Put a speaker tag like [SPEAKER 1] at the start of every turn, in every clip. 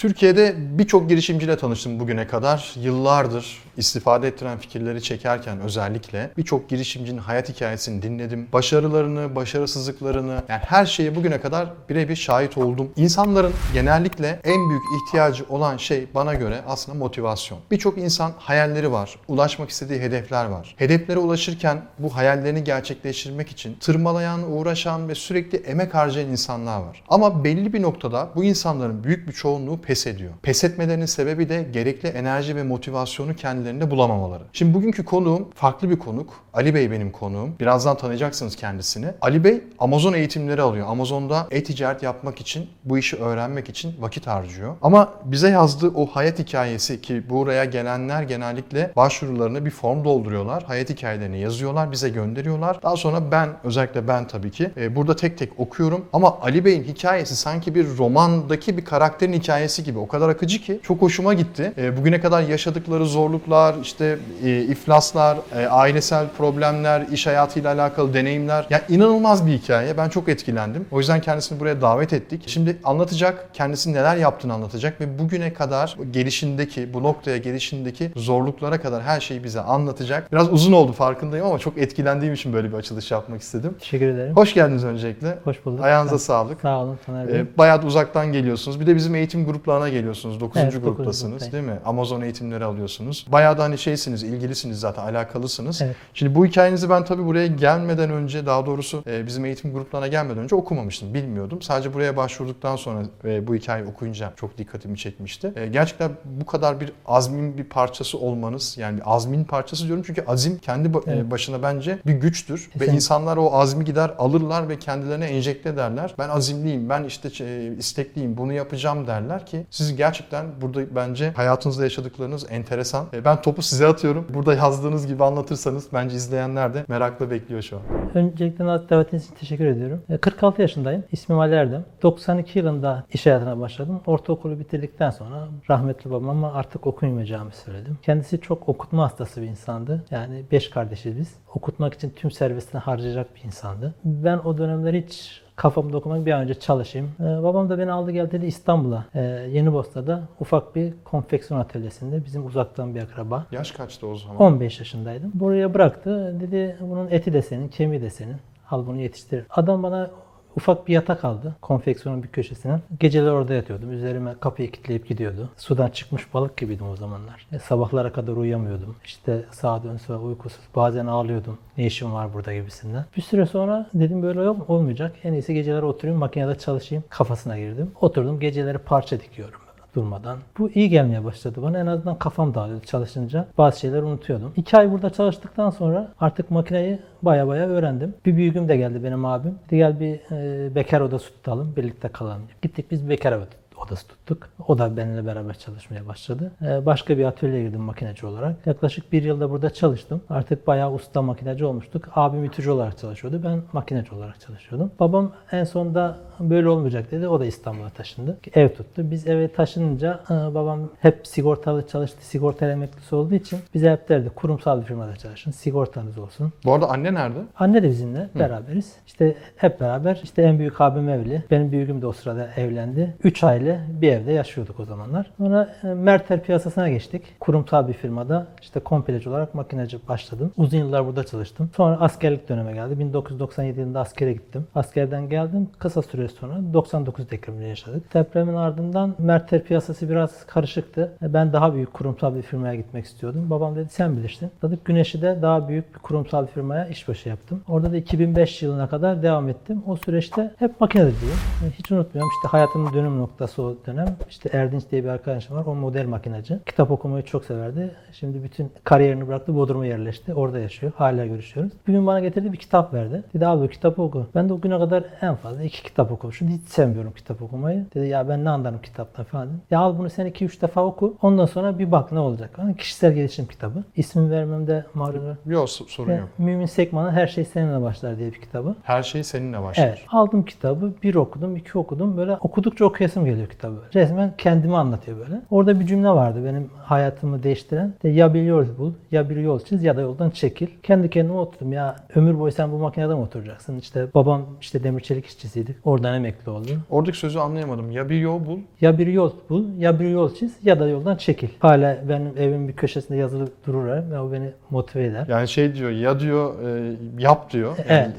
[SPEAKER 1] Türkiye'de birçok girişimciyle tanıştım bugüne kadar. Yıllardır istifade ettiren fikirleri çekerken özellikle birçok girişimcinin hayat hikayesini dinledim. Başarılarını, başarısızlıklarını yani her şeye bugüne kadar birebir şahit oldum. İnsanların genellikle en büyük ihtiyacı olan şey bana göre aslında motivasyon. Birçok insan hayalleri var, ulaşmak istediği hedefler var. Hedeflere ulaşırken bu hayallerini gerçekleştirmek için tırmalayan, uğraşan ve sürekli emek harcayan insanlar var. Ama belli bir noktada bu insanların büyük bir çoğunluğu pes ediyor. Pes etmelerinin sebebi de gerekli enerji ve motivasyonu kendilerinde bulamamaları. Şimdi bugünkü konuğum farklı bir konuk. Ali Bey benim konuğum. Birazdan tanıyacaksınız kendisini. Ali Bey Amazon eğitimleri alıyor. Amazon'da e-ticaret yapmak için, bu işi öğrenmek için vakit harcıyor. Ama bize yazdığı o hayat hikayesi ki buraya gelenler genellikle başvurularını bir form dolduruyorlar. Hayat hikayelerini yazıyorlar, bize gönderiyorlar. Daha sonra ben, özellikle ben tabii ki e, burada tek tek okuyorum. Ama Ali Bey'in hikayesi sanki bir romandaki bir karakterin hikayesi gibi. O kadar akıcı ki çok hoşuma gitti. E, bugüne kadar yaşadıkları zorluklar, işte e, iflaslar, ailesel problemler, iş hayatıyla alakalı deneyimler. Yani inanılmaz bir hikaye. Ben çok etkilendim. O yüzden kendisini buraya davet ettik. Şimdi anlatacak, kendisi neler yaptığını anlatacak ve bugüne kadar gelişindeki, bu noktaya gelişindeki zorluklara kadar her şeyi bize anlatacak. Biraz uzun oldu farkındayım ama çok etkilendiğim için böyle bir açılış yapmak istedim.
[SPEAKER 2] Teşekkür ederim.
[SPEAKER 1] Hoş geldiniz öncelikle.
[SPEAKER 2] Hoş bulduk.
[SPEAKER 1] Ayağınıza
[SPEAKER 2] Sağ-
[SPEAKER 1] sağlık.
[SPEAKER 2] Sağ olun Taner Bey.
[SPEAKER 1] E, bayağı uzaktan geliyorsunuz. Bir de bizim eğitim gruplarına geliyorsunuz. 9.
[SPEAKER 2] Evet,
[SPEAKER 1] gruptasınız
[SPEAKER 2] gruptayım.
[SPEAKER 1] değil mi? Amazon eğitimleri alıyorsunuz. Bayağı da hani şeysiniz, ilgilisiniz zaten, alakalısınız.
[SPEAKER 2] Evet.
[SPEAKER 1] Şimdi bu hikayenizi ben tabii buraya gelmeden önce, daha doğrusu e, bizim eğitim gruplarına gelmeden önce okumamıştım, bilmiyordum. Sadece buraya başvurduktan sonra e, bu hikayeyi okuyunca çok dikkatimi çekmişti. E, gerçekten bu kadar bir azmin bir parçası olmanız, yani bir azmin parçası diyorum çünkü azim kendi
[SPEAKER 2] Evet.
[SPEAKER 1] başına bence bir güçtür. Ve insanlar o azmi gider alırlar ve kendilerine enjekte ederler. Ben azimliyim, ben işte istekliyim, bunu yapacağım derler ki siz gerçekten burada bence hayatınızda yaşadıklarınız enteresan. Ben topu size atıyorum. Burada yazdığınız gibi anlatırsanız bence izleyenler de merakla bekliyor şu an.
[SPEAKER 2] Öncelikle davetiniz için teşekkür ediyorum. E, 46 yaşındayım. İsmim Ali Erdem. 92 yılında iş hayatına başladım. Ortaokulu bitirdikten sonra rahmetli babama artık okumayacağımı söyledim. Kendisi çok okutma hastası bir insandı. Yani 5 kardeşiz biz. Okutmak için tüm servisini harcayacak bir insandı. Ben o dönemler hiç kafamda okumak bir an önce çalışayım. Ee, babam da beni aldı geldi dedi İstanbul'a. Ee, Yenibosna'da ufak bir konfeksiyon atölyesinde bizim uzaktan bir akraba.
[SPEAKER 1] Yaş kaçtı o zaman?
[SPEAKER 2] 15 yaşındaydım. Buraya bıraktı. Dedi bunun eti de senin, kemiği de senin. Al bunu yetiştir. Adam bana ufak bir yatak aldı konfeksiyonun bir köşesine. Geceler orada yatıyordum. Üzerime kapıyı kilitleyip gidiyordu. Sudan çıkmış balık gibiydim o zamanlar. E, sabahlara kadar uyuyamıyordum. İşte sağa dön sağa uykusuz. Bazen ağlıyordum. Ne işim var burada gibisinden. Bir süre sonra dedim böyle olmayacak. En iyisi geceleri oturayım makinede çalışayım kafasına girdim. Oturdum geceleri parça dikiyorum durmadan. Bu iyi gelmeye başladı bana. En azından kafam dağılıyordu çalışınca. Bazı şeyleri unutuyordum. İki ay burada çalıştıktan sonra artık makineyi baya baya öğrendim. Bir büyüğüm de geldi benim abim. Dedi gel bir e, bekar odası tutalım. Birlikte kalalım. Gittik biz bekar odası odası tuttuk. O da benimle beraber çalışmaya başladı. Ee, Başka bir atölyeye girdim makineci olarak. Yaklaşık bir yılda burada çalıştım. Artık bayağı usta makineci olmuştuk. Abim ütücü olarak çalışıyordu. Ben makineci olarak çalışıyordum. Babam en sonunda böyle olmayacak dedi. O da İstanbul'a taşındı. Ev tuttu. Biz eve taşınınca e, babam hep sigortalı çalıştı. Sigorta emeklisi olduğu için bize hep derdi kurumsal bir firmada çalışın. Sigortanız olsun.
[SPEAKER 1] Bu arada anne nerede?
[SPEAKER 2] Anne de bizimle beraberiz. İşte hep beraber. İşte en büyük abim evli. Benim büyüğüm de o sırada evlendi. Üç aile bir evde yaşıyorduk o zamanlar. Sonra e, Mertel piyasasına geçtik. Kurumsal bir firmada işte kompleci olarak makineci başladım. Uzun yıllar burada çalıştım. Sonra askerlik döneme geldi. 1997 yılında askere gittim. Askerden geldim. Kısa süre sonra 99 depremini yaşadık. Depremin ardından Mertel piyasası biraz karışıktı. E, Ben daha büyük kurumsal bir firmaya gitmek istiyordum. Babam dedi sen bilirsin. Dedik Güneş'i de daha büyük bir kurumsal bir firmaya işbaşı yaptım. Orada da 2005 yılına kadar devam ettim. O süreçte hep makinede diyor. Hiç unutmuyorum işte hayatımın dönüm noktası o dönem. İşte Erdinç diye bir arkadaşım var. O model makinacı. Kitap okumayı çok severdi. Şimdi bütün kariyerini bıraktı. Bodrum'a yerleşti. Orada yaşıyor. Hala görüşüyoruz. Bir gün bana getirdi bir kitap verdi. Dedi abi bu kitabı oku. Ben de o güne kadar en fazla iki kitap okumuşum. Hiç sevmiyorum kitap okumayı. Dedi ya ben ne anlarım kitaptan falan. dedim. Ya al bunu sen iki üç defa oku. Ondan sonra bir bak ne olacak. Yani kişisel gelişim kitabı. İsmini vermemde malum.
[SPEAKER 1] Yok sorun yok.
[SPEAKER 2] Mümin Sekman'ın Her Şey Seninle Başlar diye bir kitabı.
[SPEAKER 1] Her şey seninle başlar.
[SPEAKER 2] Evet. Aldım kitabı, bir okudum, iki okudum. Böyle okudukça okuyasım geliyor kitabı. Resmen kendimi anlatıyor böyle. Orada bir cümle vardı benim hayatımı değiştiren. De, ya bir yol bul, ya bir yol çiz ya da yoldan çekil. Kendi kendime oturdum. Ya ömür boyu sen bu makinede mi oturacaksın? İşte babam işte demir çelik işçisiydi. Oradan emekli oldu.
[SPEAKER 1] Oradaki sözü anlayamadım. Ya bir yol bul.
[SPEAKER 2] Ya bir yol bul, ya bir yol çiz ya da yoldan çekil. Hala benim evimin bir köşesinde yazılı durur ve o beni motive eder.
[SPEAKER 1] Yani şey diyor ya diyor e, yap diyor. Yani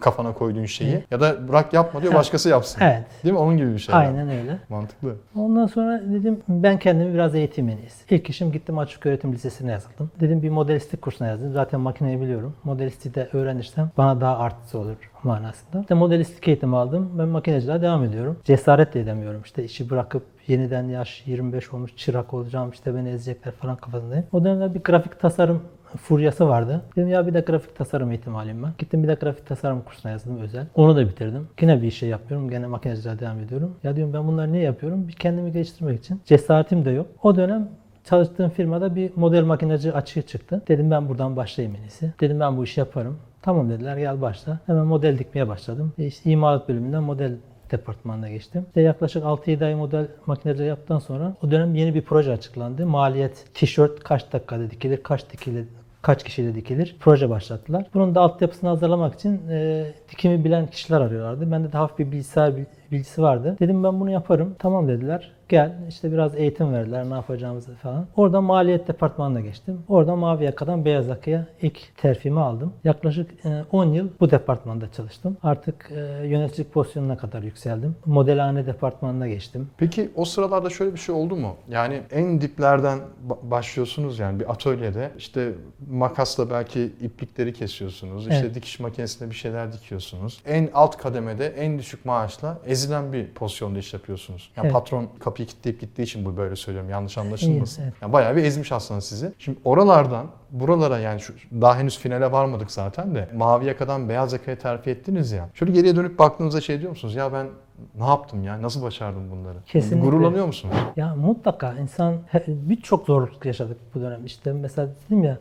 [SPEAKER 1] kafana koyduğun şeyi. Ya da bırak yapma diyor başkası yapsın.
[SPEAKER 2] Evet.
[SPEAKER 1] Değil mi? Onun gibi bir şey.
[SPEAKER 2] Aynen öyle.
[SPEAKER 1] Mantıklı.
[SPEAKER 2] Ondan sonra dedim ben kendimi biraz eğitim en iyisi. İlk işim gittim açık öğretim lisesine yazıldım. Dedim bir modelistlik kursuna yazdım. Zaten makineyi biliyorum. Modelisti de öğrenirsem bana daha artısı olur manasında. İşte modelistlik eğitimi aldım. Ben makineciliğe devam ediyorum. Cesaret de edemiyorum. İşte işi bırakıp yeniden yaş 25 olmuş çırak olacağım işte beni ezecekler falan kafasındayım. O dönemde bir grafik tasarım furyası vardı. Dedim ya bir de grafik tasarım eğitimi alayım ben. Gittim bir de grafik tasarım kursuna yazdım özel. Onu da bitirdim. Yine bir şey yapıyorum. Gene makineciliğe devam ediyorum. Ya diyorum ben bunları niye yapıyorum? Bir kendimi geliştirmek için. Cesaretim de yok. O dönem çalıştığım firmada bir model makinacı açığı çıktı. Dedim ben buradan başlayayım en iyisi. Dedim ben bu işi yaparım. Tamam dediler gel başla. Hemen model dikmeye başladım. E işte imalat bölümünden model departmanına geçtim. İşte yaklaşık 6-7 ay model makinacılığı yaptıktan sonra o dönem yeni bir proje açıklandı. Maliyet tişört kaç dakikada dikilir, kaç dikilir, kaç kişiyle dikilir proje başlattılar. Bunun da altyapısını hazırlamak için e, dikimi bilen kişiler arıyorlardı. Bende de hafif bir bilgisayar bilgisi vardı. Dedim ben bunu yaparım. Tamam dediler. Gel işte biraz eğitim verdiler ne yapacağımızı falan. Oradan maliyet departmanına geçtim. Oradan mavi yakadan beyaz yakaya ilk terfimi aldım. Yaklaşık e, 10 yıl bu departmanda çalıştım. Artık e, yöneticilik pozisyonuna kadar yükseldim. Modelhane departmanına geçtim.
[SPEAKER 1] Peki o sıralarda şöyle bir şey oldu mu? Yani en diplerden ba- başlıyorsunuz yani bir atölyede işte makasla belki iplikleri kesiyorsunuz. İşte
[SPEAKER 2] Evet.
[SPEAKER 1] dikiş makinesinde bir şeyler dikiyorsunuz. En alt kademede en düşük maaşla ezilen bir pozisyonda iş yapıyorsunuz. Yani
[SPEAKER 2] Evet.
[SPEAKER 1] patron kapıyı kilitleyip gittiği için bu böyle söylüyorum. Yanlış anlaşılmasın.
[SPEAKER 2] İyi, evet.
[SPEAKER 1] Yani bayağı bir ezmiş aslında sizi. Şimdi oralardan buralara yani şu, daha henüz finale varmadık zaten de mavi yakadan beyaz yakaya terfi ettiniz ya. Şöyle geriye dönüp baktığınızda şey diyor musunuz? Ya ben ne yaptım ya? Nasıl başardım bunları?
[SPEAKER 2] Kesinlikle.
[SPEAKER 1] Gururlanıyor musunuz?
[SPEAKER 2] Ya mutlaka insan birçok zorluk yaşadık bu dönem. İşte mesela dedim ya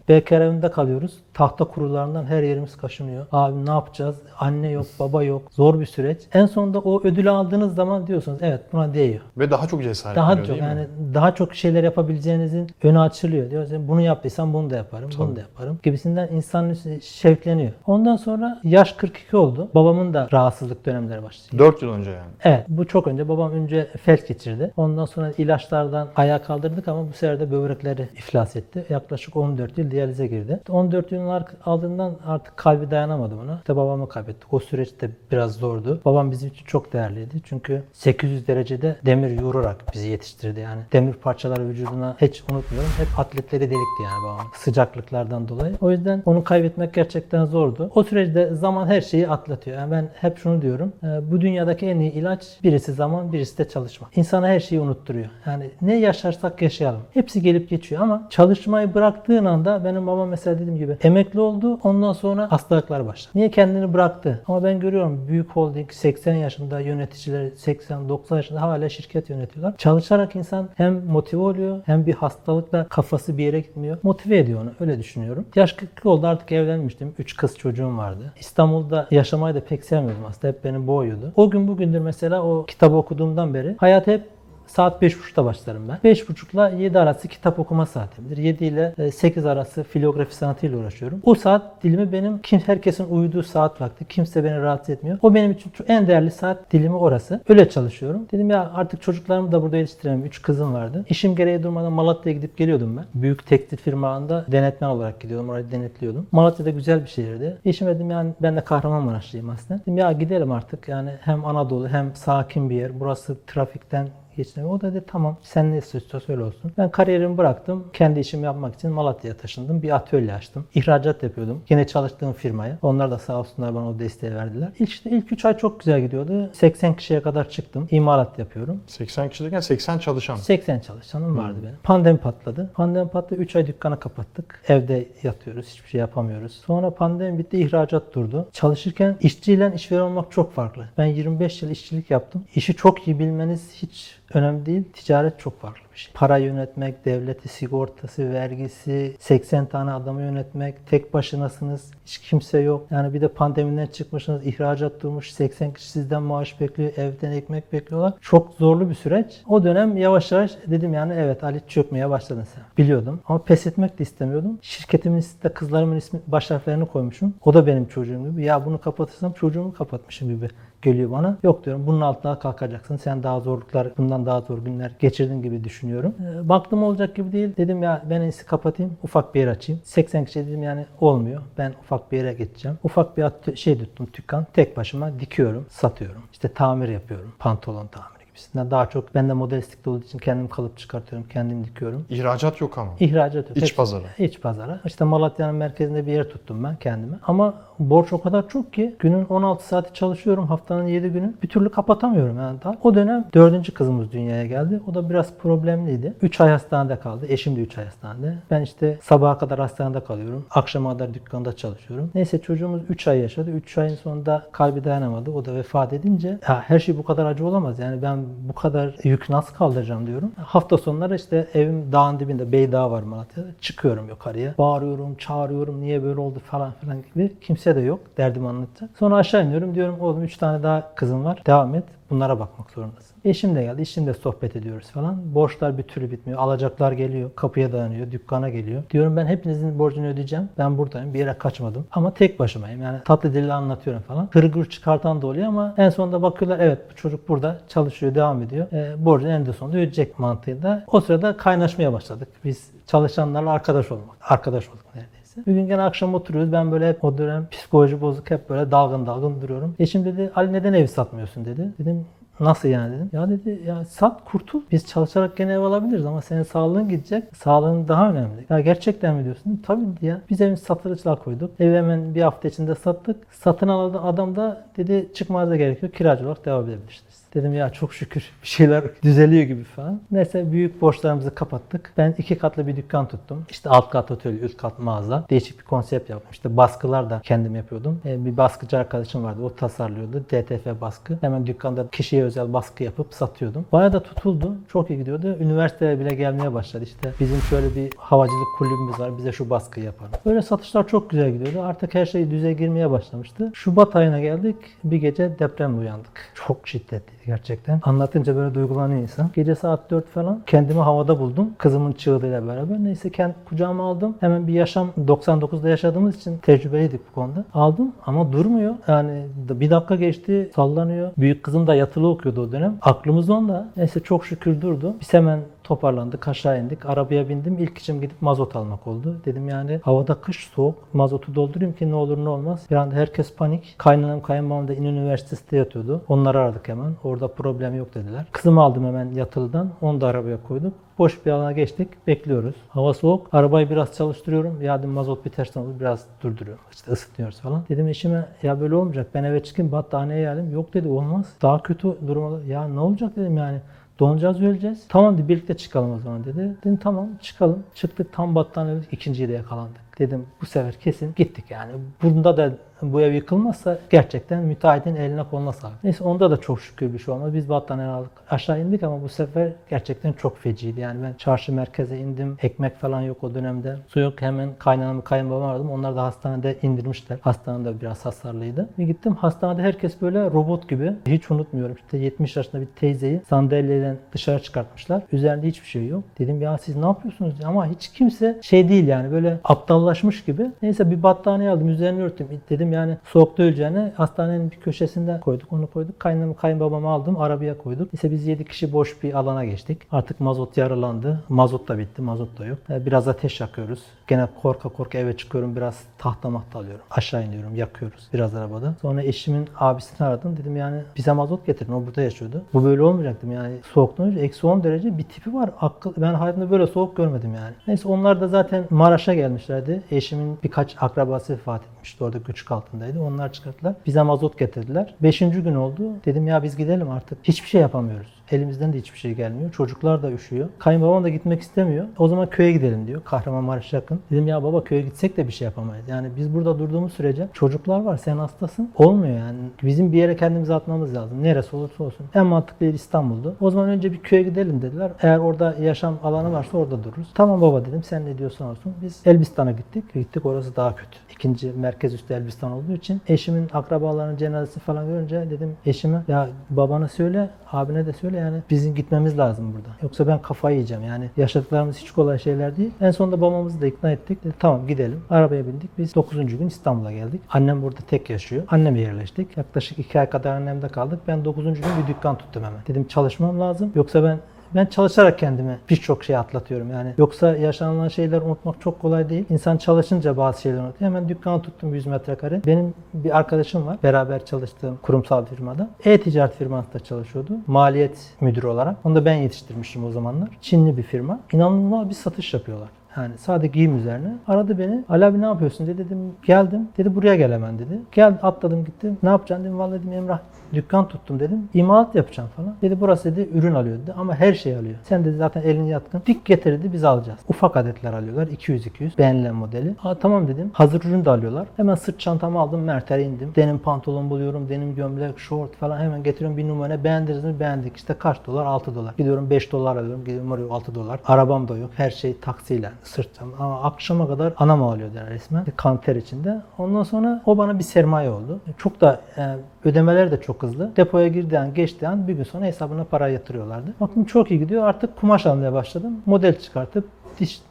[SPEAKER 2] evinde kalıyoruz. Tahta kurularından her yerimiz kaşınıyor. Abi ne yapacağız? Anne yok, baba yok. Zor bir süreç. En sonunda o ödülü aldığınız zaman diyorsunuz evet buna değiyor.
[SPEAKER 1] Ve daha çok cesaret
[SPEAKER 2] Daha
[SPEAKER 1] veriyor
[SPEAKER 2] çok
[SPEAKER 1] değil mi?
[SPEAKER 2] yani daha çok şeyler yapabileceğinizin önü açılıyor. Diyorsunuz bunu yaptıysam bunu da yaparım, bunu
[SPEAKER 1] Tabii.
[SPEAKER 2] da yaparım gibisinden insan şevkleniyor. Ondan sonra yaş 42 oldu. Babamın da rahatsızlık dönemleri başladı.
[SPEAKER 1] 4 yıl önce yani.
[SPEAKER 2] Evet bu çok önce. Babam önce felç geçirdi. Ondan sonra ilaçlardan ayağa kaldırdık ama bu sefer de böbrekleri iflas etti. Yaklaşık 14 yıl diyalize girdi. 14 yılın ar- ardından artık kalbi dayanamadı buna. İşte babamı kaybettik. O süreç de biraz zordu. Babam bizim için çok değerliydi. Çünkü 800 derecede demir yoğurarak bizi yetiştirdi yani. Demir parçaları vücuduna hiç unutmuyorum. Hep atletleri delikti yani babam. Sıcaklıklardan dolayı. O yüzden onu kaybetmek gerçekten zordu. O süreçte zaman her şeyi atlatıyor. Yani ben hep şunu diyorum. e, Bu dünyadaki en iyi ilaç birisi zaman, birisi de çalışma. İnsana her şeyi unutturuyor. Yani ne yaşarsak yaşayalım. Hepsi gelip geçiyor ama çalışmayı bıraktığın anda benim babam mesela dediğim gibi emekli oldu. Ondan sonra hastalıklar başladı. Niye kendini bıraktı? Ama ben görüyorum büyük holding 80 yaşında yöneticiler 80-90 yaşında hala şirket yönetiyorlar. Çalışarak insan hem motive oluyor hem bir hastalıkla kafası bir yere gitmiyor. Motive ediyor onu. Öyle düşünüyorum. Yaş 40 oldu artık evlenmiştim. 3 kız çocuğum vardı. İstanbul'da yaşamayı da pek sevmiyordum aslında. Hep beni boğuyordu. O gün bugündür mesela o kitabı okuduğumdan beri hayat hep Saat 5.30'da başlarım ben. 5.30 ile 7 arası kitap okuma saatimdir. 7 ile e, 8 arası filografi sanatıyla uğraşıyorum. O saat dilimi benim kim herkesin uyuduğu saat vakti. Kimse beni rahatsız etmiyor. O benim için en değerli saat dilimi orası. Öyle çalışıyorum. Dedim ya artık çocuklarımı da burada yetiştiremem. 3 kızım vardı. İşim gereği durmadan Malatya'ya gidip geliyordum ben. Büyük tekstil firmalarında denetmen olarak gidiyordum. Orayı denetliyordum. Malatya'da güzel bir şehirdi. Eşim dedim yani ben de Kahramanmaraşlıyım aslında. Dedim ya gidelim artık yani hem Anadolu hem sakin bir yer. Burası trafikten geçinemiyor. O da dedi tamam sen ne istiyorsan söyle olsun. Ben kariyerimi bıraktım. Kendi işimi yapmak için Malatya'ya taşındım. Bir atölye açtım. İhracat yapıyordum. Yine çalıştığım firmaya. Onlar da sağ olsunlar bana o desteği verdiler. İlk, işte ilk 3 ay çok güzel gidiyordu. 80 kişiye kadar çıktım. İmalat yapıyorum.
[SPEAKER 1] 80 kişiyken 80 çalışan.
[SPEAKER 2] 80 çalışanım vardı benim. Pandemi patladı. Pandemi patladı. 3 ay dükkanı kapattık. Evde yatıyoruz. Hiçbir şey yapamıyoruz. Sonra pandemi bitti. ihracat durdu. Çalışırken işçiyle işveren olmak çok farklı. Ben 25 yıl işçilik yaptım. İşi çok iyi bilmeniz hiç önemli değil. Ticaret çok farklı bir şey. Para yönetmek, devleti, sigortası, vergisi, 80 tane adamı yönetmek, tek başınasınız, hiç kimse yok. Yani bir de pandemiden çıkmışsınız, ihracat durmuş, 80 kişi sizden maaş bekliyor, evden ekmek bekliyorlar. Çok zorlu bir süreç. O dönem yavaş yavaş dedim yani evet Ali çökmeye başladın sen. Biliyordum ama pes etmek de istemiyordum. Şirketimin isminde kızlarımın ismi baş harflerini koymuşum. O da benim çocuğum gibi. Ya bunu kapatırsam çocuğumu kapatmışım gibi geliyor bana. Yok diyorum bunun altına kalkacaksın. Sen daha zorluklar, bundan daha zor günler geçirdin gibi düşünüyorum. Ee, baktım olacak gibi değil. Dedim ya ben en kapatayım. Ufak bir yer açayım. 80 kişi dedim yani olmuyor. Ben ufak bir yere geçeceğim. Ufak bir şey tuttum dükkan. Tek başıma dikiyorum, satıyorum. İşte tamir yapıyorum. Pantolon tamiri gibisinden. Daha çok ben de modelistlikte olduğu için kendim kalıp çıkartıyorum. Kendim dikiyorum.
[SPEAKER 1] İhracat yok ama.
[SPEAKER 2] İhracat yok.
[SPEAKER 1] İç
[SPEAKER 2] Hepsi-
[SPEAKER 1] pazarı.
[SPEAKER 2] İç pazara. İşte Malatya'nın merkezinde bir yer tuttum ben kendime. Ama borç o kadar çok ki günün 16 saati çalışıyorum haftanın 7 günü. Bir türlü kapatamıyorum yani daha. O dönem dördüncü kızımız dünyaya geldi. O da biraz problemliydi. 3 ay hastanede kaldı. Eşim de 3 ay hastanede. Ben işte sabaha kadar hastanede kalıyorum. Akşama kadar dükkanda çalışıyorum. Neyse çocuğumuz 3 ay yaşadı. 3 ayın sonunda kalbi dayanamadı. O da vefat edince ya her şey bu kadar acı olamaz. Yani ben bu kadar yük nasıl kaldıracağım diyorum. Hafta sonları işte evim dağın dibinde Beydağ var Malatya'da. Çıkıyorum yukarıya. Bağırıyorum, çağırıyorum. Niye böyle oldu falan filan gibi. Kimse de yok derdimi anlatacak. Sonra aşağı iniyorum. Diyorum oğlum 3 tane daha kızım var. Devam et. Bunlara bakmak zorundasın. Eşim de geldi. Eşimle sohbet ediyoruz falan. Borçlar bir türlü bitmiyor. Alacaklar geliyor. Kapıya dayanıyor. Dükkana geliyor. Diyorum ben hepinizin borcunu ödeyeceğim. Ben buradayım. Bir yere kaçmadım. Ama tek başımayım. Yani tatlı dille anlatıyorum falan. Hırgür çıkartan da oluyor ama en sonunda bakıyorlar evet bu çocuk burada çalışıyor, devam ediyor. E, borcunu en de sonunda ödeyecek mantığıyla. O sırada kaynaşmaya başladık. Biz çalışanlarla arkadaş olmak. Arkadaş olduk neredeyse. Bir gün gene akşam oturuyoruz. Ben böyle hep o dönem psikoloji bozuk hep böyle dalgın dalgın duruyorum. Eşim dedi Ali neden ev satmıyorsun dedi. Dedim Nasıl yani dedim. Ya dedi ya sat kurtul. Biz çalışarak gene ev alabiliriz ama senin sağlığın gidecek. Sağlığın daha önemli. Ya gerçekten mi diyorsun? Tabii dedi ya. Biz evin satılıcılığa koyduk. Evi hemen bir hafta içinde sattık. Satın alan adam da dedi çıkmanıza gerek yok. Kiracı olarak devam edebilirsiniz. Dedim ya çok şükür bir şeyler düzeliyor gibi falan. Neyse büyük borçlarımızı kapattık. Ben iki katlı bir dükkan tuttum. İşte alt kat otel, üst kat mağaza. Değişik bir konsept yaptım. İşte baskılar da kendim yapıyordum. Ee, bir baskıcı arkadaşım vardı. O tasarlıyordu. DTF baskı. Hemen dükkanda kişiye özel baskı yapıp satıyordum. Bayağı da tutuldu. Çok iyi gidiyordu. Üniversiteye bile gelmeye başladı. İşte bizim şöyle bir havacılık kulübümüz var. Bize şu baskıyı yapalım. Böyle satışlar çok güzel gidiyordu. Artık her şey düze girmeye başlamıştı. Şubat ayına geldik. Bir gece depremle uyandık. Çok şiddetliydi gerçekten. Anlatınca böyle duygulanıyor insan. Gece saat 4 falan kendimi havada buldum. Kızımın çığlığıyla beraber. Neyse kendi kucağıma aldım. Hemen bir yaşam 99'da yaşadığımız için tecrübeliydik bu konuda. Aldım ama durmuyor. Yani bir dakika geçti sallanıyor. Büyük kızım da yatılı okuyordu o dönem. Aklımız onda. Neyse çok şükür durdu. Biz hemen toparlandık, aşağı indik. Arabaya bindim. İlk işim gidip mazot almak oldu. Dedim yani havada kış soğuk. Mazotu doldurayım ki ne olur ne olmaz. Bir anda herkes panik. Kaynanam kayınbabam da İN Üniversitesi'nde yatıyordu. Onları aradık hemen. Orada problem yok dediler. Kızımı aldım hemen yatılıdan. Onu da arabaya koyduk. Boş bir alana geçtik. Bekliyoruz. Hava soğuk. Arabayı biraz çalıştırıyorum. Ya dedim mazot bitersen olur biraz durduruyorum. İşte ısıtıyoruz falan. Dedim eşime ya böyle olmayacak. Ben eve çıkayım battaniyeye alayım. Yok dedi olmaz. Daha kötü duruma. Ya ne olacak dedim yani. Donacağız öleceğiz. Tamam dedi birlikte çıkalım o zaman dedi. Dedim tamam çıkalım. Çıktık tam battaniye ikinciyi de yakalandık. Dedim bu sefer kesin gittik yani. Bunda da bu ev yıkılmazsa gerçekten müteahhitin eline koluna sağlık. Neyse onda da çok şükür bir şey olmadı. Biz battaniye aldık. Aşağı indik ama bu sefer gerçekten çok feciydi. Yani ben çarşı merkeze indim. Ekmek falan yok o dönemde. Su yok. Hemen kaynanamı kayınbabamı aradım. Onlar da hastanede indirmişler. Hastanede biraz hasarlıydı. Bir gittim. Hastanede herkes böyle robot gibi. Hiç unutmuyorum. İşte 70 yaşında bir teyzeyi sandalyeden dışarı çıkartmışlar. Üzerinde hiçbir şey yok. Dedim ya siz ne yapıyorsunuz? Ama hiç kimse şey değil yani böyle aptallaşmış gibi. Neyse bir battaniye aldım. Üzerini örttüm. Dedim yani soğukta öleceğine hastanenin bir köşesinde koyduk. Onu koyduk. Kaynanamı kayınbabamı aldım. Arabaya koyduk. Neyse biz 7 kişi boş bir alana geçtik. Artık mazot yaralandı. Mazot da bitti. Mazot da yok. Ee, Biraz ateş yakıyoruz. Gene korka korka eve çıkıyorum. Biraz tahta mahta alıyorum. Aşağı iniyorum. Yakıyoruz. Biraz arabada. Sonra eşimin abisini aradım. Dedim yani bize mazot getirin. O burada yaşıyordu. Bu böyle olmayacaktım yani. Soğuktan önce eksi 10 derece bir tipi var. Akıl, ben hayatımda böyle soğuk görmedim yani. Neyse onlar da zaten Maraş'a gelmişlerdi. Eşimin birkaç akrabası vefat etmişti. Orada küçük altındaydı. Onlar çıkarttılar. Bize mazot getirdiler. Beşinci gün oldu. Dedim ya biz gidelim artık. Hiçbir şey yapamıyoruz. Elimizden de hiçbir şey gelmiyor. Çocuklar da üşüyor. Kayınbabam da gitmek istemiyor. O zaman köye gidelim diyor. Kahramanmaraş yakın. Dedim ya baba köye gitsek de bir şey yapamayız. Yani biz burada durduğumuz sürece çocuklar var sen hastasın. Olmuyor yani. Bizim bir yere kendimizi atmamız lazım. Neresi olursa olsun. En mantıklı yer İstanbul'du. O zaman önce bir köye gidelim dediler. Eğer orada yaşam alanı varsa orada dururuz. Tamam baba dedim sen ne diyorsan olsun. Biz Elbistan'a gittik. Gittik orası daha kötü. İkinci merkez üstü Elbistan olduğu için eşimin akrabalarının cenazesi falan görünce dedim eşime ya babana söyle abine de söyle yani bizim gitmemiz lazım burada. Yoksa ben kafayı yiyeceğim yani yaşadıklarımız hiç kolay şeyler değil. En sonunda babamızı da ikna ettik. Dedi, tamam gidelim. Arabaya bindik. Biz 9. gün İstanbul'a geldik. Annem burada tek yaşıyor. Anneme yerleştik. Yaklaşık 2 ay kadar annemde kaldık. Ben 9. gün bir dükkan tuttum hemen. Dedim çalışmam lazım. Yoksa ben ben çalışarak kendime birçok şey atlatıyorum yani. Yoksa yaşanılan şeyleri unutmak çok kolay değil. İnsan çalışınca bazı şeyleri unutuyor. Hemen dükkanı tuttum 100 metrekare. Benim bir arkadaşım var. Beraber çalıştığım kurumsal firmada. E-ticaret firmasında çalışıyordu. Maliyet müdürü olarak. Onu da ben yetiştirmişim o zamanlar. Çinli bir firma. İnanılmaz bir satış yapıyorlar. Yani sadece giyim üzerine. Aradı beni. Ali abi ne yapıyorsun dedi. Dedim geldim. Dedi buraya gel hemen dedi. Gel atladım gittim. Ne yapacaksın dedim. Vallahi dedim Emrah dükkan tuttum dedim. İmalat yapacağım falan. Dedi burası dedi ürün alıyor dedi. Ama her şey alıyor. Sen dedi zaten elin yatkın. Dik getirdi biz alacağız. Ufak adetler alıyorlar. 200-200. Beğenilen modeli. Aa, tamam dedim. Hazır ürün de alıyorlar. Hemen sırt çantamı aldım. Mert'e indim. Denim pantolon buluyorum. Denim gömlek, şort falan hemen getiriyorum bir numara. Beğendiniz mi? Beğendik. İşte kaç dolar? 6 dolar. Gidiyorum 5 dolar alıyorum. Gidiyorum oraya 6 dolar. Arabam da yok. Her şey taksiyle. Sırt çantam. Ama akşama kadar anam ağlıyor yani resmen. Kanter içinde. Ondan sonra o bana bir sermaye oldu. Çok da e, ödemeler de çok hızlı. Depoya girdiği an geçtiği an bir gün sonra hesabına para yatırıyorlardı. Baktım çok iyi gidiyor. Artık kumaş almaya başladım. Model çıkartıp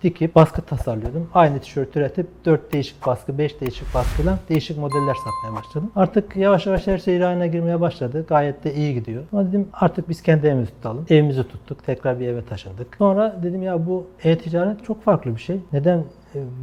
[SPEAKER 2] dikip baskı tasarlıyordum. Aynı tişört üretip 4 değişik baskı, 5 değişik baskıyla değişik modeller satmaya başladım. Artık yavaş yavaş her şey rayına girmeye başladı. Gayet de iyi gidiyor. Ama dedim artık biz kendi evimizi tutalım. Evimizi tuttuk. Tekrar bir eve taşındık. Sonra dedim ya bu e-ticaret çok farklı bir şey. Neden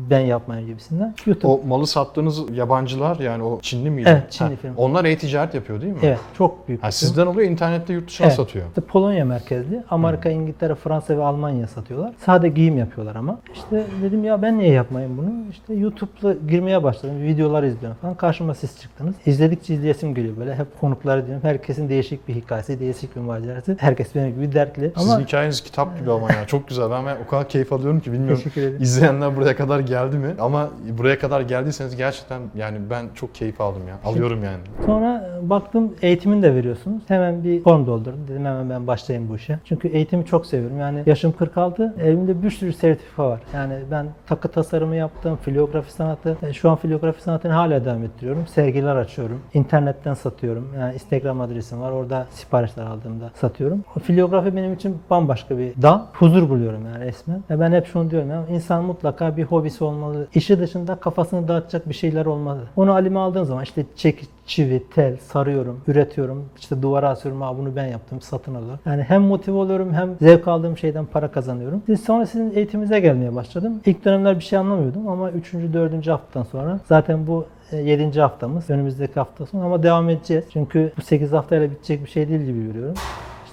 [SPEAKER 2] ben yapmayayım gibisinden. YouTube.
[SPEAKER 1] O malı sattığınız yabancılar yani o Çinli miydi?
[SPEAKER 2] Evet, Çinli firma.
[SPEAKER 1] Onlar e-ticaret yapıyor değil mi?
[SPEAKER 2] Evet, çok büyük.
[SPEAKER 1] Ha, sizden oluyor internette yurt dışına
[SPEAKER 2] Evet.
[SPEAKER 1] satıyor.
[SPEAKER 2] İşte Polonya merkezli. Amerika, İngiltere, Fransa ve Almanya satıyorlar. Sade giyim yapıyorlar ama. İşte dedim ya ben niye yapmayayım bunu? İşte YouTube'la girmeye başladım. Videolar izliyorum falan. Karşıma siz çıktınız. İzledikçe izleyesim geliyor böyle. Hep konukları diyorum. Herkesin değişik bir hikayesi, değişik bir macerası. Herkes benim gibi dertli.
[SPEAKER 1] Sizin
[SPEAKER 2] Ama
[SPEAKER 1] hikayeniz kitap gibi ama ya. Çok güzel. Ben, ben o kadar keyif alıyorum ki bilmiyorum.
[SPEAKER 2] teşekkür ederim.
[SPEAKER 1] İzleyenler buraya kadar geldi mi? Ama buraya kadar geldiyseniz gerçekten yani ben çok keyif aldım ya. Alıyorum yani.
[SPEAKER 2] Sonra e, baktım eğitimini de veriyorsunuz. Hemen bir form doldurdum. Dedim hemen ben başlayayım bu işe. Çünkü eğitimi çok seviyorum. Yani yaşım 46. Evimde bir sürü sertifika var. Yani ben takı tasarımı yaptım, filografi sanatı. E, Şu an filografi sanatını hala devam ettiriyorum. Sergiler açıyorum. İnternetten satıyorum. Yani Instagram adresim var. Orada siparişler aldığımda satıyorum. O filografi benim için bambaşka bir dal. Huzur buluyorum yani resmen. Ve ben hep şunu diyorum ya insan mutlaka bir hobisi olmalı. İşi dışında kafasını dağıtacak bir şeyler olmalı. Onu alime aldığın zaman işte çekiç, çivi, tel, sarıyorum, üretiyorum. İşte duvara asıyorum. Ha bunu ben yaptım, satın alıyorum. Yani hem motive oluyorum hem zevk aldığım şeyden para kazanıyorum. Sonra sizin eğitiminize gelmeye başladım. İlk dönemler bir şey anlamıyordum ama 3. 4. haftadan sonra zaten bu 7. haftamız önümüzdeki hafta sonu ama devam edeceğiz. Çünkü bu 8 haftayla bitecek bir şey değil gibi görüyorum.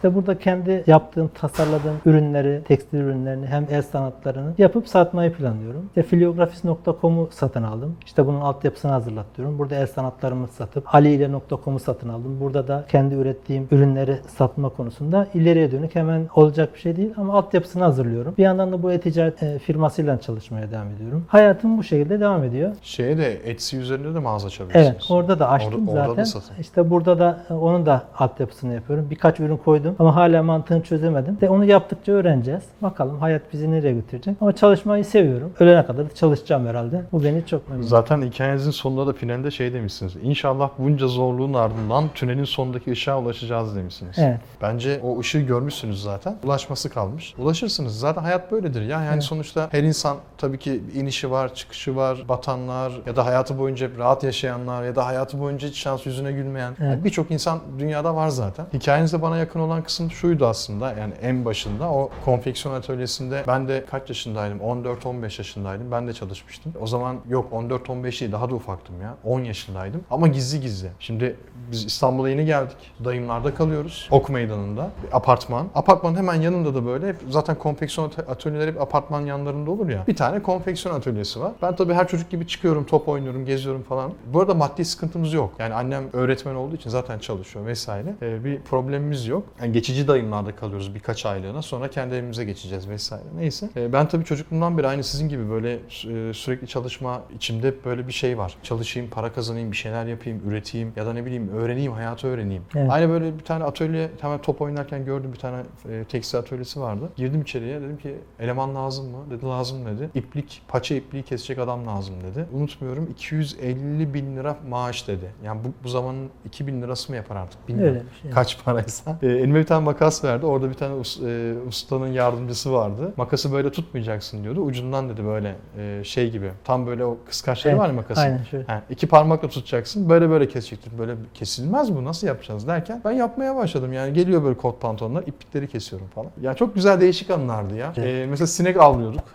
[SPEAKER 2] İşte burada kendi yaptığım, tasarladığım ürünleri, tekstil ürünlerini hem el sanatlarını yapıp satmayı planlıyorum. İşte filiografis.com'u satın aldım. İşte bunun altyapısını hazırlatıyorum. Burada el sanatlarımı satıp aliyle.com'u satın aldım. Burada da kendi ürettiğim ürünleri satma konusunda ileriye dönük hemen olacak bir şey değil ama altyapısını hazırlıyorum. Bir yandan da bu e-ticaret e, firmasıyla çalışmaya devam ediyorum. Hayatım bu şekilde devam ediyor.
[SPEAKER 1] Şeye de Etsy üzerinde de mağaza açabilirsiniz.
[SPEAKER 2] Evet, orada da açtım
[SPEAKER 1] Orada- orada
[SPEAKER 2] zaten.
[SPEAKER 1] da satın.
[SPEAKER 2] işte burada da e, onun da altyapısını yapıyorum. Birkaç ürün koydum ama hala mantığını çözemedim. De onu yaptıkça öğreneceğiz. Bakalım hayat bizi nereye götürecek. Ama çalışmayı seviyorum. Ölene kadar da çalışacağım herhalde. Bu beni çok memnun.
[SPEAKER 1] Zaten hikayenizin sonunda da finalde şey demişsiniz. İnşallah bunca zorluğun ardından tünelin sonundaki ışığa ulaşacağız demişsiniz.
[SPEAKER 2] Evet.
[SPEAKER 1] Bence o ışığı görmüşsünüz zaten. Ulaşması kalmış. Ulaşırsınız. Zaten hayat böyledir ya. Yani
[SPEAKER 2] Evet.
[SPEAKER 1] sonuçta her insan tabii ki inişi var, çıkışı var, batanlar ya da hayatı boyunca hep rahat yaşayanlar ya da hayatı boyunca hiç şans yüzüne gülmeyen
[SPEAKER 2] Evet.
[SPEAKER 1] yani birçok insan dünyada var zaten. Hikayenizde bana yakın olan kısım şuydu aslında yani en başında o konfeksiyon atölyesinde ben de kaç yaşındaydım? 14-15 yaşındaydım. Ben de çalışmıştım. O zaman yok 14-15 değil daha da ufaktım ya. 10 yaşındaydım ama gizli gizli. Şimdi biz İstanbul'a yeni geldik. Dayımlarda kalıyoruz. Ok meydanında. Bir apartman. Apartmanın hemen yanında da böyle zaten konfeksiyon atö- atölyeleri hep apartman yanlarında olur ya. Bir tane konfeksiyon atölyesi var. Ben tabii her çocuk gibi çıkıyorum, top oynuyorum, geziyorum falan. Bu arada maddi sıkıntımız yok. Yani annem öğretmen olduğu için zaten çalışıyor vesaire. Ee, bir problemimiz yok. Yani geçici dayımlarda kalıyoruz birkaç aylığına. Sonra kendi evimize geçeceğiz vesaire. Neyse. E, ben tabii çocukluğumdan beri aynı sizin gibi böyle e, sürekli çalışma içimde hep böyle bir şey var. Çalışayım, para kazanayım, bir şeyler yapayım, üreteyim ya da ne bileyim öğreneyim, hayatı öğreneyim.
[SPEAKER 2] Evet.
[SPEAKER 1] Aynı böyle bir tane atölye, hemen top oynarken gördüm bir tane e, tekstil atölyesi vardı. Girdim içeriye dedim ki eleman lazım mı? Dedi lazım dedi. İplik, paça ipliği kesecek adam lazım dedi. Unutmuyorum 250 bin lira maaş dedi. Yani bu, bu zamanın 2000 lirası mı yapar artık bilmiyorum.
[SPEAKER 2] Öyle bir şey.
[SPEAKER 1] Kaç paraysa. E, elime bir tane makas verdi. Orada bir tane us- e, ustanın yardımcısı vardı. Makası böyle tutmayacaksın diyordu. Ucundan dedi böyle e, şey gibi. Tam böyle o kıskaçları
[SPEAKER 2] Evet,
[SPEAKER 1] var ya makasın.
[SPEAKER 2] Aynen şöyle.
[SPEAKER 1] Ha, iki parmakla tutacaksın. Böyle böyle kesecektin. Böyle kesilmez bu. Nasıl yapacağız derken ben yapmaya başladım. Yani geliyor böyle kot pantolonlar. iplikleri kesiyorum falan. Ya çok güzel değişik anılardı ya.
[SPEAKER 2] Evet.
[SPEAKER 1] E, mesela sinek avlıyorduk.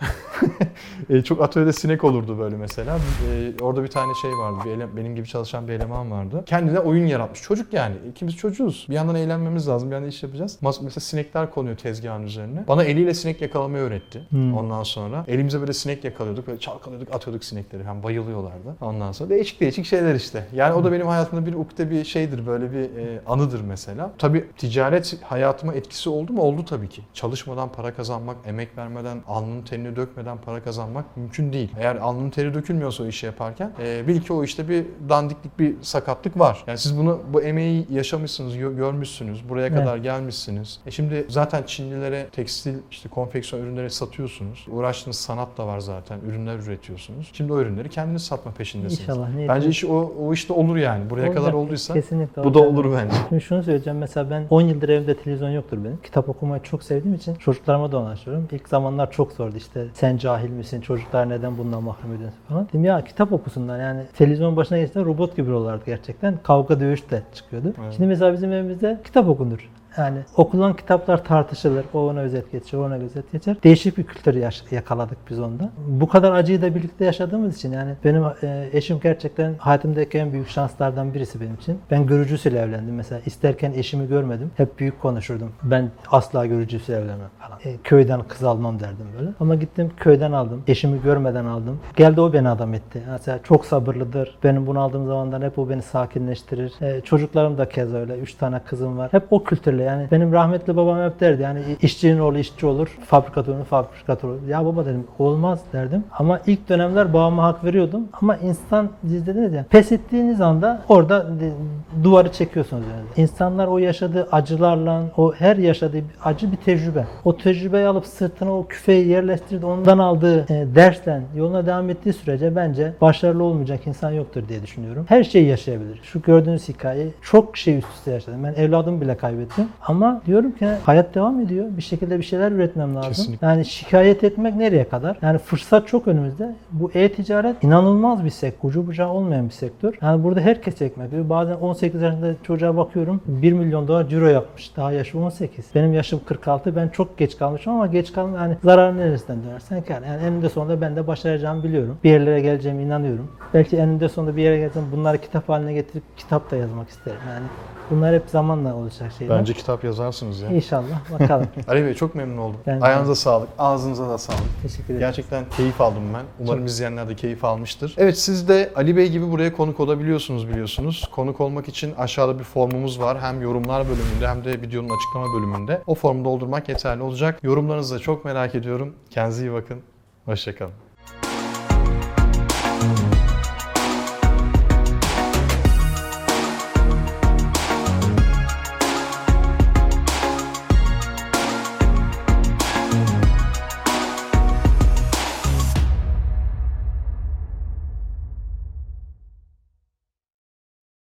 [SPEAKER 1] E, çok atölyede sinek olurdu böyle mesela. E, orada bir tane şey vardı. Bir ele- benim gibi çalışan bir eleman vardı. Kendine oyun yaratmış. Çocuk yani. İkimiz çocuğuz. Bir yandan eğlenmemiz lazım. Bir yandan iş yapacağız. Mesela sinekler konuyor tezgahın üzerine. Bana eliyle sinek yakalamayı öğretti.
[SPEAKER 2] Hmm.
[SPEAKER 1] Ondan sonra elimize böyle sinek yakalıyorduk. Böyle çalkalıyorduk, atıyorduk sinekleri. Hem bayılıyorlardı. Ondan sonra değişik değişik şeyler işte. Yani o da benim hayatımda bir ukde bir şeydir. Böyle bir e, anıdır mesela. Tabii ticaret hayatıma etkisi oldu mu? Oldu tabii ki. Çalışmadan para kazanmak, emek vermeden, alnının terini dökmeden para kazanmak mümkün değil. Eğer alnının teri dökülmüyorsa o işi yaparken e, bil ki o işte bir dandiklik, bir sakatlık var. Yani siz bunu bu emeği yaşamışsınız, gö- görmüşsünüz. Buraya
[SPEAKER 2] Evet.
[SPEAKER 1] kadar gelmişsiniz. E şimdi zaten Çinlilere tekstil, işte konfeksiyon ürünleri satıyorsunuz. Uğraştığınız sanat da var zaten. Ürünler üretiyorsunuz. Şimdi o ürünleri kendiniz satma peşindesiniz.
[SPEAKER 2] İnşallah. niyetimiz-
[SPEAKER 1] Bence iş o, o işte olur yani. Buraya kadar
[SPEAKER 2] Olacak.
[SPEAKER 1] olduysa
[SPEAKER 2] Kesinlikle
[SPEAKER 1] bu da
[SPEAKER 2] olacak.
[SPEAKER 1] olur bence.
[SPEAKER 2] Şimdi şunu söyleyeceğim mesela ben 10 yıldır evde televizyon yoktur benim. Kitap okumayı çok sevdiğim için çocuklarıma da anlatıyorum. İlk zamanlar çok zordu işte sen cahil misin çocuklar neden bundan mahrum ediyorsun falan. Dedim ya kitap okusunlar yani televizyon başına geçtiğinde robot gibi oluyorlardı gerçekten. Kavga dövüş de çıkıyordu.
[SPEAKER 1] Evet.
[SPEAKER 2] Şimdi mesela bizim evimizde kitap okunur. Yani okulan kitaplar tartışılır. O ona özet geçer, ona özet geçer. Değişik bir kültür yaş- yakaladık biz onda. Bu kadar acıyı da birlikte yaşadığımız için yani benim e, eşim gerçekten hayatımdaki en büyük şanslardan birisi benim için. Ben görücüsüyle evlendim mesela. İsterken eşimi görmedim. Hep büyük konuşurdum. Ben asla görücüsüyle evlenmem falan. E, köyden kız almam derdim böyle. Ama gittim köyden aldım. Eşimi görmeden aldım. Geldi o beni adam etti. Mesela çok sabırlıdır. Benim bunu aldığım zamanlar hep o beni sakinleştirir. E, çocuklarım da kez öyle. Üç tane kızım var. Hep o kültürle yani benim rahmetli babam hep derdi yani işçinin oğlu işçi olur, fabrikatörün fabrikatör olur. Ya baba dedim olmaz derdim. Ama ilk dönemler babama hak veriyordum. Ama insan siz dediniz ya pes ettiğiniz anda orada duvarı çekiyorsunuz yani. İnsanlar o yaşadığı acılarla, o her yaşadığı acı bir tecrübe. O tecrübeyi alıp sırtına o küfeyi yerleştirdi. Ondan aldığı e, dersle yoluna devam ettiği sürece bence başarılı olmayacak insan yoktur diye düşünüyorum. Her şeyi yaşayabilir. Şu gördüğünüz hikayeyi çok şey üst üste yaşadım. Ben evladımı bile kaybettim. Ama diyorum ki hayat devam ediyor. Bir şekilde bir şeyler üretmem lazım.
[SPEAKER 1] Kesinlikle.
[SPEAKER 2] Yani şikayet etmek nereye kadar? Yani fırsat çok önümüzde. Bu e-ticaret inanılmaz bir sektör. Ucu bucağı olmayan bir sektör. Yani burada herkes ekmek yiyor. Bazen 18 yaşında çocuğa bakıyorum 1 milyon dolar ciro yapmış. Daha yaşı 18. Benim yaşım 46. Ben çok geç kalmışım ama geç kaldım. Yani zarar neresinden dönersen kar. Yani eninde sonunda ben de başaracağımı biliyorum. Bir yerlere geleceğime inanıyorum. Belki eninde sonunda bir yere geleceğim. Bunları kitap haline getirip kitap da yazmak isterim. Yani bunlar hep zamanla olacak şeyler.
[SPEAKER 1] Bence kitap yazarsınız ya.
[SPEAKER 2] İnşallah. Bakalım.
[SPEAKER 1] Ali Bey çok memnun oldum.
[SPEAKER 2] Ben de.
[SPEAKER 1] Ayağınıza sağlık, ağzınıza da sağlık.
[SPEAKER 2] Teşekkür ederim.
[SPEAKER 1] Gerçekten keyif aldım ben. Umarım izleyenler de keyif almıştır. Evet siz de Ali Bey gibi buraya konuk olabiliyorsunuz biliyorsunuz. Konuk olmak için aşağıda bir formumuz var. Hem yorumlar bölümünde hem de videonun açıklama bölümünde. O formu doldurmak yeterli olacak. Yorumlarınızı da çok merak ediyorum. Kendinize iyi bakın. Hoşçakalın.